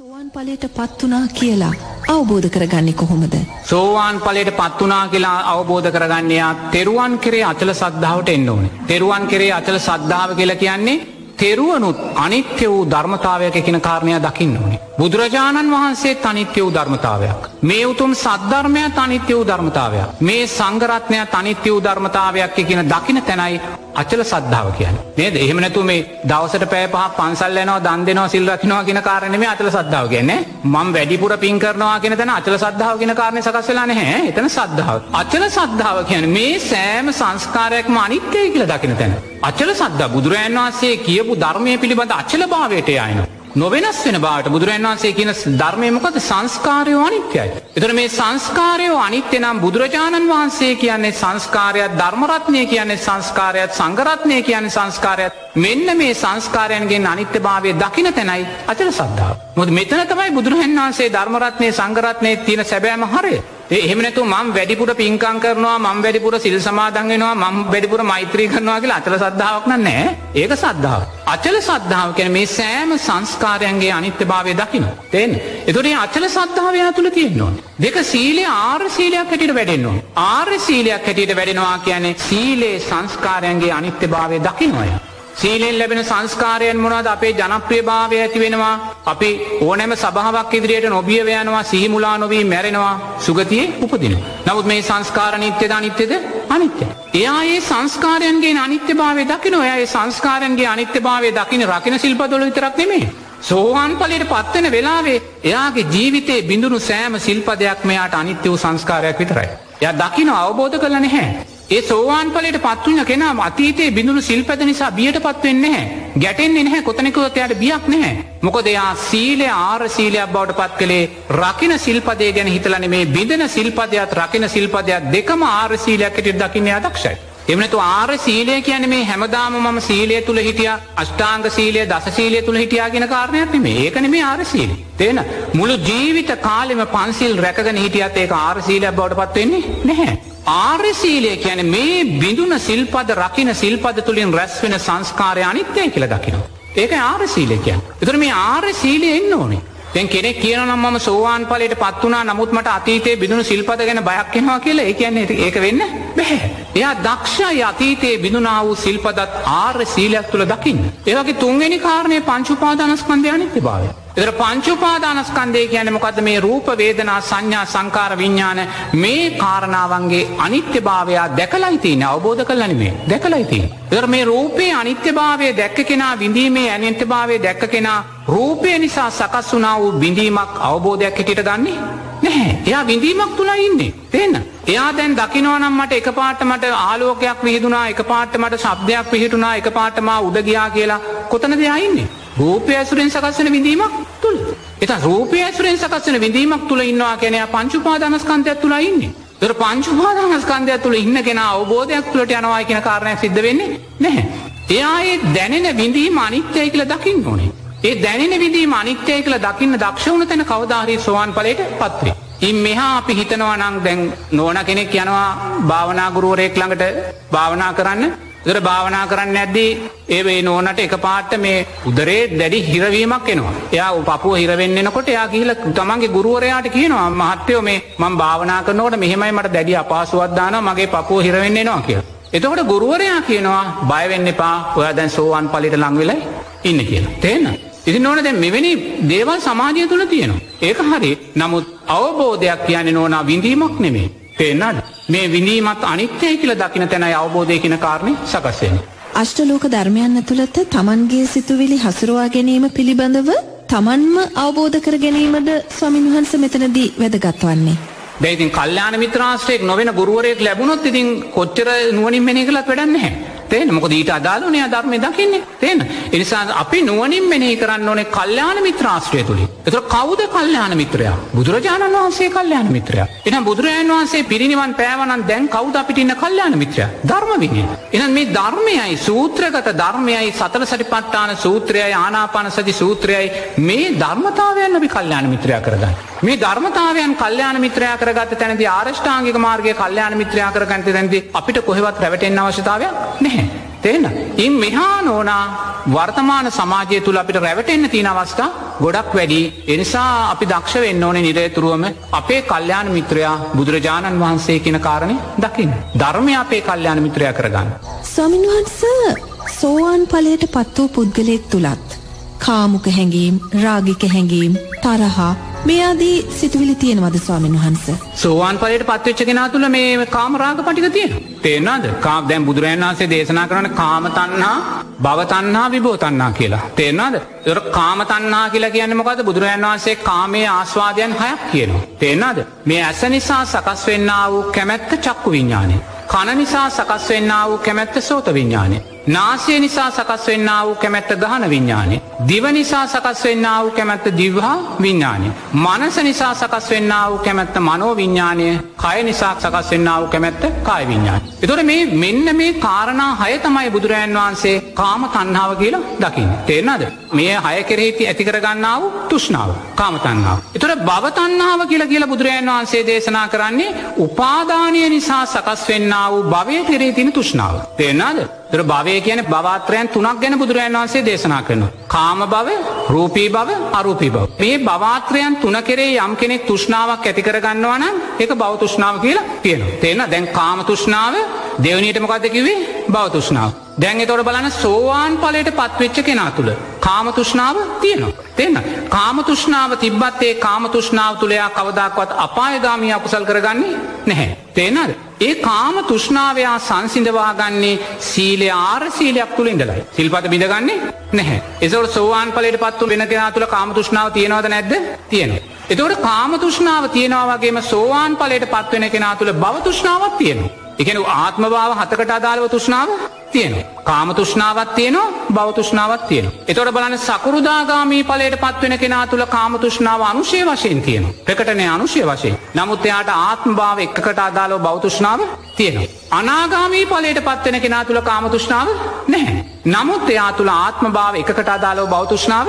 සෝවාන් ඵලයට පත් වුණා කියලා අවබෝධ කරගන්නේ කොහොමද? සෝවාන් ඵලයට පත් වුණා කියලා අවබෝධ කරගන්නයා තෙරුවන් කෙරේ අචල සද්ධාවට එන්න ඕනේ. තෙරුවන් කෙරේ අචල සද්ධාව කියලා කියන්නේ තෙරුවනුත් අනිත්‍ය වූ ධර්මතාවයක කියන කාරණය දකින්න ඕනේ. බුදුරජාණන් වහන්සේත් අනිත්‍ය වූ ධර්මතාවයක්. මේ උතුම් සද්ධර්මයත් අනිත්‍ය වූ ධර්මතාවයක්. මේ සංඝරත්නයත් අනිත්‍ය වූ ධර්මතාවයක් කියන දකින තැනයි අචල සද්ධාව කියන්නේ. නේද? එහෙම නැතු මේ දවසට පැය පහක් පන්සල් යනවා, දන් දෙනවා, සිල් රකින්නවා කියන කාරණේ නෙමෙයි අචල සද්ධාව කියන්නේ. මම වැඩිපුර පින් කරනවා කියන තැන අචල සද්ධාව කියන කාරණේ සකස් වෙලා නැහැ. එතන සද්ධාව. අචල සද්ධාව කියන්නේ මේ සෑම සංස්කාරයක්ම අනිත්‍යයි කියලා දකින තැන. අචල සද්ධා බුදුරජාණන් වහන්සේ කියපු ධර්මයේ පිළිබඳ අචල භාවයට යනවා. නොවෙනස් වෙන බාට බුදුරන් වන්සේ කියන ධර්මයමකද සංස්කාරයෝ අනිත්‍යයි. එතර මේ සංස්කාරයෝ අනිත්‍ය නම් බුදුරජාණන් වහන්සේ කියන්නේ සංස්කාරයක් ධර්මරත්නය කියන්නේ සංස්කාරයක් සංගරත්නය කියන්නේ සංස්කාරයක් මෙන්න මේ සංස්කාරයන්ගේ අනිත්‍ය භාවය දකින තැනයි අචල සද්ධාව. මොද මෙතන තමයි බුදුරහන් වහන්සේ ධර්මරත්නය සංගරත්නය තියෙන සැබෑම හරය. එහෙමනැතු මං වැඩිපුර පින්කං කරනවා මං වැඩිපුර සිල් සමාදන් වෙනවා මං වැඩිපුර මෛත්‍රී කරනවා කියලා අචල සද්ධාවක් නෑ ඒක සද්ධාව. අචල සද්ධාව කියන මේ සෑම සංස්කාරයන්ගේ අනිත්‍යභාවය දකින. තෙන් එතුරේ අචල සද්ධාවය තුළ තියෙන්නවා. දෙක සීලේ ආර් සීලයක් හැටියට වැඩෙන්නවා. ආර්ය සීලයක් හැටියට වැඩෙනවා කියන්නේ සීලේ සංස්කාරයන්ගේ අනිත්‍යභාවය දකිනවය. සීලෙන් ලැබෙන සංස්කාරයන් මොනවද අපේ ජනප්‍රිය භාවය ඇති වෙනවා අපි ඕනෑම සභාවක් ඉදිරියට නොබිය යනවා සිහිමුලා නොවී මැරෙනවා සුගතියේ උපදින. නමුත් මේ සංස්කාර නිත්‍යද අනිත්‍යද අනිත්‍ය. එයා ඒ සංස්කාරයන්ගේ අනිත්‍ය භාවය දකින ඔය ඒ සංස්කාරන්ගේ අනිත්‍ය භාවය දකින රකින ශිල්පදොල විතරක් නෙමේ. සෝහන් පලට පත්වෙන වෙලාවේ එයාගේ ජීවිතේ බිඳුණු සෑම සිල්පදයක් මෙයාට අනිත්‍ය වූ සංස්කාරයක් විතරයි. ය දකින අවබෝධ කරල නැහැ. ඒ සෝවාන් පලට පත්වන්න කෙනා අතීතයේ බිඳුණු සිල්පද නිසා බියට පත්වෙන්නේ නැහැ. ගැටෙන්නේ නැහැ කොතනකුවතයට බියක් නැහැ. මොකද එයා සීලය ආර සීලයක් බවට පත් කළේ රකින සිල්පදේ ගැන හිතලන මේ බිඳන සිල්පදයක් රකින සිල්පදයක් දෙකම ආර සීලයක්කට දකින්න අදක්ෂයි. එමනතු ආර සීලය කියන මේ හැමදාම මම සීලය තුළ හිටිය අෂ්ටාංග සීලය දස සීලය තුළ හිටියාගෙන කාරණයක් මේ ඒකන මේ ආරසීල. තියෙන මුළු ජීවිත කාලෙම පන්සිල් රැකගෙන හිටියත් ඒක ආරසීලයක් බවට පත්වවෙන්නේ නැහැ. ආර්යසීලය කියන මේ බිඳුන සිල්පද රකින සිල්පද තුළින් රැස් වෙන සංස්කාරය අනිත්‍යය කියල දකිනවා. ඒක ආර්යසීලය කියන්. එතර මේ ආර්ය සීලය එන්න ඕනේ. තැන් කෙනෙක් කියනම් ම සෝවාන් පලට පත් වනා නමුත්මට අතීතේ බිඳුණු සිල්පද ගැන බයක්කෙනවා කියලා ඒ කියන්නේ ඒක වෙන්න බැහැ. එයා දක්ෂ අතීතයේ බිඳුනා වූ සිල්පදත් ආර්ය සීලයක් තුළ දකින්න. ඒවගේ තුන්වෙනි කාරණය පංචුපාදානස්කන්ධය අනිත්‍ය භාවය. එතර පංචුපාදානස්කන්දය කියන මොකද මේ රූප වේදනා සංඥා සංකාර විඤ්ඥාන මේ කාරණාවන්ගේ අනිත්‍ය භාවයා දැකලයිතින අවබෝධ කලනමේ දැකලයිති. එර මේ රූපයේ අනිත්‍ය භාවය දැක්ක කෙනා විඳීමේ ඇනිත්‍ය භාවය දැක්ක කෙනා රූපය නිසා සකස් වනා වූ බිඳීමක් අවබෝධයක් හැටියට ගන්නේ නැහැ. එයා විඳීමක් තුලා ඉන්නේ. තිෙන්න එයා දැන් දකිනවනම් මට එක පාටමට ආලෝකයක් විහිදුනා එක පාටමට ශබ්දයක් පිහිටුනා එක පාටමා උඩගයා කියලා කොතන දෙයයින්නේ රූපය ඇසුරෙන් සකස්සන විඳීමක්? තුළ එත රූපය ඇසුරෙන් සකස්සන විඳීමක් තුළ ඉන්නවා කෙනයා පංචුපාදානස්කන්තයක් තුළ ඉන්නේ තර පංචුපාදානස්කන්දය තුළ ඉන්න කෙන අවබෝධයක් තුළට යනවා කියෙන කාරණයක් සිද්ධ වෙන්නේ නැහැ. එයා ඒ දැනෙන විඳීම අනිත්‍යය කියල දකින්න ඕනේ. ඒ දැනෙන විදීම අනිත්‍යය කියල දකින්න දක්ෂවුණ තැන කවදාහරි සෝවාන් පලට පත්වේ. ඉන් මෙහා අපි හිතනවා නං දැන් නෝන කෙනෙක් යනවා භාවනාගුරුවරයෙක් ළඟට භාවනා කරන්න දර භාවනා කරන්න ඇද්දී ඒවේ නෝනට එක පාට්ට මේ උදරේ දැඩි හිරවීමක් එනවා එයා පපුුව හිරවෙන්නකොට එයා කියල තමන්ගේ ගුරුවරයාට කියනවා මහත්තයෝ මේ මං භාවනා කරනකොට මෙහෙමයි මට දැඩි අපහසුවත්දාන මගේ පපුුව හිරවෙන්නේ නවා කිය. එතකොට ගුරුවරයා කියනවා බයවෙන්න එපා ඔය දැන් සෝවාන් පලිට ලංවෙලයි ඉන්න කියලා. තේන්න. ඉතින් ඕන දැ මෙවැනි දේවල් සමාජය තුළ තියෙනවා. ඒක හරි නමුත් අවබෝධයක් කියන්නේ නෝනා විඳීමක් නෙමේ. පේනද මේ විඳීමත් අනිත්‍යය කියල දකින තැනයි අවබෝධය කියන කාරණය සකස්සෙන. අෂ්ටලෝක ධර්මයන් ඇතුළත තමන්ගේ සිතුවිලි හසුරුවා ගැනීම පිළිබඳව තමන්ම අවබෝධ කර ගැනීමද ස්වමින් වහන්ස මෙතනදී වැදගත් වන්නේ. දැයිතින් කල්්‍යාන මිත්‍රාශ්‍රයෙක් නොවෙන ගුරුවරයෙක් ලැබුණොත් ඉතින් කොච්චර නුවනින් මෙනි කලත් වැඩන්නේ. තේන. මොක ඊට අදාලනය ධර්මය දකින්නේ. තේන. එනිසා අපි නුවනින් මෙනෙහි කරන්න ඕනේ කල්්‍යාන මිත්‍රාශ්‍රය තුළි එතර කවුද කල්්‍යාන මිත්‍රයා? බුදුරජාණන් වහන්සේ කල්්‍යාන මිත්‍රයා. එන බුදුරජාන් වහන්සේ පිරිනිවන් පෑවනන් දැන් කවුද අපිටින්න කල්්‍යාන මිත්‍රය? ධර්ම විනය එන මේ ධර්මයයි සූත්‍රගත ධර්මයයි සතර සටිපට්ටාන සූත්‍රයයි ආනාපාන සති සූත්‍රයයි මේ ධර්මතාවයන් අපි කල්්‍යාන මිත්‍රයා කරගන්න මේ ධර්මතාවයන් කල්්‍යාන මිත්‍රයා කරගත තැනති ආරෂ්ඨාංගික මාර්ගය කල්්‍යාන මිත්‍රයා කරගන්ත තැනති අපිට කොහෙවත් රැවටෙන් අවශ්‍යතාවයක් නැහැ. තේන්න. ඉන් මෙහා නෝනා වර්තමාන සමාජය තුළ අපිට රැවටෙන්න්න තියෙන අවස්ථා ගොඩක් වැඩි එනිසා අපි දක්ෂ වෙන්න ඕනේ නිරේතුරුවම අපේ කල්්‍යයාන මිත්‍රයා බුදුරජාණන් වහන්සේ කියන කාරණය දකිින්. ධර්මය අපේ කල්්‍යයාන මිත්‍රයා කරගන්න. ස්වාමින්වහන්ස සෝවාන් පලයට පත් වූ පුද්ගලයෙක් තුළත්. කාමුක හැඟීම් රාගික හැඟීම් තරහා මේ ආදී සිතුවිලි තියෙනවද ස්වාමීන් වහන්ස. සෝවාන් පලට පත්වෙච්ච කෙනා තුළ මේ කාමරාග පටික තියෙන. තේෙනද කාම් දැම් බුදුරන් වන්සේ දේශනා කරන කාමතන්හා භවතන්හා විබෝතන්නා කියලා. තේෙනද තොර කාමතන්නා කියලා කියන්න මොකද බුදුරජන් වන්සේ කාමේ ආස්වාදයන් හයක් කියනවා. තේෙනද මේ ඇස නිසා සකස් වෙන්න වූ කැමැත්ත චක්කු විඤ්ඥානය. කන නිසා සකස් වෙන්න වූ කැමැත්ත සෝත විඤ්ඥානය. නාසය නිසා සකස් වෙන්න වූ කැමැත්ත ගහන විඤ්ඥානය. දිව නිසා සකස් වෙන්න වූ කැමැත්ත දිවහා විඤ්ඥානය. මනස නිසා සකස් වෙන්න වූ කැමැත්ත මනෝ විඤ්ඥානය කය නිසා සකස් වෙන්න වූ කැමැත්ත කාය විඤ්ඥාන. එතොට මේ මෙන්න මේ කාරණා හය තමයි බුදුරජන් වහන්සේ කාම තන්නාව කියලා දකිින්. තේනද මේ හය කෙරෙහිති ඇතිකරගන්නාව තුෂ්නාව කාමතන්නාව. එතොට භවතන්නාව කියලා කියලා බුදුරජන් වහන්සේ දේශනා කරන්නේ උපාදානය නිසා සකස් වෙන්න වූ භවය කෙරේ තින තුෂ්නාව. තේනද තර භවය කියන බවාත්‍රයන් තුනක් ගැන බුදුරජන් වන්සේ දේශනා කරන. කාම බව රූපී බව අරූපී බව. මේ බවාත්‍රයන් තුන කෙරේ යම් කෙනෙක් තුෂ්නාවක් ඇතිකර ගන්නවන එක බෞතුෂ්නාව කියලා තියෙන. තියෙන දැන් කාම තුෂ්නාව දෙවනීට මොකක්ද කිවේ බෞතුෂ්නාව. දැන් එතොට බලන සෝවාන් පලට පත්වෙච්ච කෙනා තුළ. කාමතුෂ්නාව තියෙනවා. තියන්න. කාමතුෂ්නාව තිබ්බත්තේ කාමතුෂ්නාව තුළයා කවදක්වත් අපායගාමී අකුසල් කරගන්නේ නැහැ. තේනද. ඒ කාම තුෂ්නාවයා සංසිඳවාගන්නේ සීලය ආර සීලයක් තුළ ඉඳලයි. සිල්පත බිඳගන්නේ නැහැ. එසවට සෝවාන් පලට පත්තු වෙන කෙනා තුළ කාම තුෂ්නාව තියෙනවද නැද්ද තියෙන. එතවට කාම තුෂ්නාව තියෙනවාගේම සෝවාන් පලට පත්වෙන කෙනා තුළ බවතුෂ්නාවත් තියෙනවා. එකන ආත්ම භාව හතකට අදාළව තුෂ්නාව තියෙනවා. කාම තුෂ්නාවත් තියෙනවා බෞතුෂ්නාවත් තියෙන. එතොට බලන්න සකරුදාගාමී පලට පත්වෙන කෙනා තුළ කාම තුෂ්නාව අනුශය වශයෙන් තියෙන. ප්‍රකටනය අනුශය වශයෙන්. නමුත් එයාට ආත්ම භාව එක්කට අදාලව බෞතුෂ්නාව තියෙනවා. අනාගාමී පලට පත්වෙන කෙනා තුළ කාමතුෂ්නාව නැහැ. නමුත් එයා තුළ ආත්ම භාව එකකට අදාලව බෞතුෂ්නාව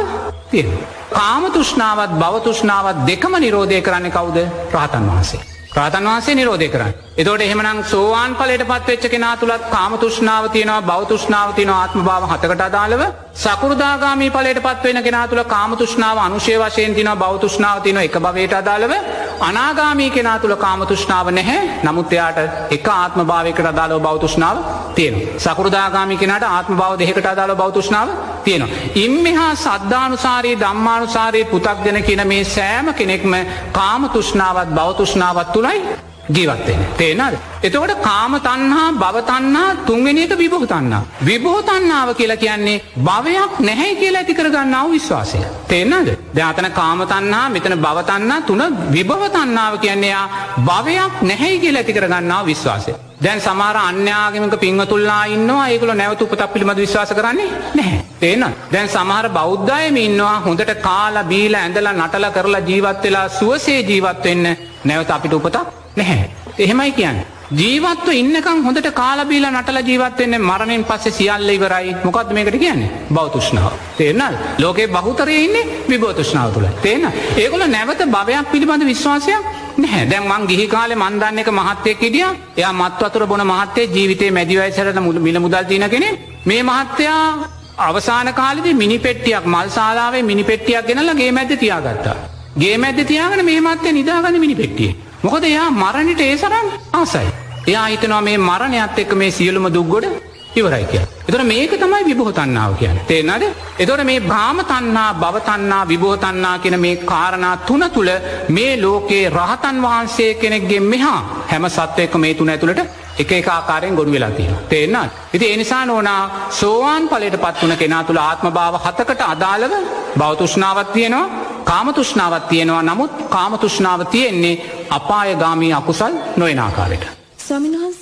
තියෙන. කාමතුෂ්නාවත් බවතුෂ්නාවත් දෙකම නිරෝධය කරන්න කවුද ප්‍රාතන් වහන්සේ. ප්‍රාතන් වහන්සේ නිරෝධය කරන්න. එතෝට එහෙමනම් සෝවාන් පලට පත්වෙච්ච කෙනා තුළත් කාමතුෂ්නාව තියෙනවා බෞතුෂ්නාව තියන ආත්ම භාව හතකට අදාළව සකෘදාගාමී පලට පත්වෙන කෙනා තුළ කාමතුෂ්නාව අනුශය වශයෙන් තින බෞතුෂ්නාව තියන එක භවයට අදාළව අනාගාමී කෙනා තුළ කාමතුෂ්නාව නැහැ නමුත්‍යයාට එක ආත්ම භාවකට අදාළව බෞතුෂ්නාව තියෙන. සකෘදාගාමි කෙනට ආත්ම භාව දෙකට අදාළ බෞතුෂ්නාව තියෙනවා. ඉම් මෙහා සද්ධානුසාරී දම්මානුසාරී පුතක් දෙන කියන මේ සෑම කෙනෙක්ම කාමතුෂ්නාවත් බෞතුෂ්නාවත් තුළයි ජීවත්වෙන. තේනද. එතකොට කාම තන්හා බවතන්නා තුන්වෙනික විබහතන්නා. විබහතන්නාව කියලා කියන්නේ භවයක් නැහැ කියලා ඇති කරගන්නාව විශ්වාසය. තේනද. ධාතන කාමතන්නා මෙතන බවතන්නා තුන විභවතන්නාව කියන්නේයා භවයක් නැහැ කියල ඇති කරගන්නාව විශ්වාසය. දැන් සමාර අන්‍යාගමක පින්වතුල්ලා ඉන්නවා ඒකුල නැවතු උපතක් පිළිබඳ විශ්වාස කරන්නේ නැහැ. තේන දැන් සමහර බෞද්ධයම ඉන්නවා හොඳට කාල බීල ඇඳලා නටල කරලා ජීවත් වෙලා සුවසේ ජීවත්වෙන්න නැවත අපිට උපතක් නැහැ. එහෙමයි කියන්න. ජීවත්ව ඉන්නකම් හොඳට කාලබීල නටල ජීවත්වවෙන්න මරණයෙන් පස්සේ සියල්ල ඉවරයි මොකක්ද මේකට කියන්නේ බෞතුෂ්නාව. තේරනල් ලෝකේ බහුතරය ඉන්නේ විබෝතුෂ්නාව තුළ. තේන ඒකොල නැවත භවයක් පිළිබඳ විශ්වාසයක් නැහැ දැන් මං ගිහි කාලේ මන්දන්න එක මහත්තයෙක් හිටිය එයා මත්වතුර බොන මහත්තේ ජීවිතේ මැදිවයිසරට මිල මුදල් තින කෙනෙ මේ මහත්තයා අවසාන කාලෙදි මිනි පෙට්ටියක් මල් සාලාවේ මිනි පෙට්ටියක් ගෙනලා ගේ මැද තියාගත්තා. ගේ මැද තියාගෙන මේ මත්තේ නිදාගන්න මිනි පෙට්ටිය. මොකද එයා මරණට ඒ සරම් ආසයි. එයා හිතනවා මේ මරණයත් එක්ක මේ සියලුම දුක්ගොඩ ඉවරයි කිය. එතොට මේක තමයි විබහතන්නාව කියන්න. තේනද. එතොට මේ භාම තන්නා භවතන්නා විබෝතන්නා කියෙන මේ කාරණා තුන තුළ මේ ලෝකයේ රහතන් වහන්සේ කෙනෙක්ගේ මෙහා හැම සත්වයක මේ තුන ඇතුළට එක එක ආකාරයෙන් ගොඩු වෙලා තියෙන. තේෙන්න්නත්. ඉති එනිසා නෝනා සෝවාන් පලට පත් වන කෙනා තුළ ආත්ම භාව හතකට අදාළව බෞතුෂ්නාවත් තියෙනවා කාමතුෂ්නාවත් තියෙනවා නමුත් කාමතුෂ්නාව තියෙන්නේ අපායගාමී අකුසල් නොයනාකාරයට. ස්වාමින්වහන්ස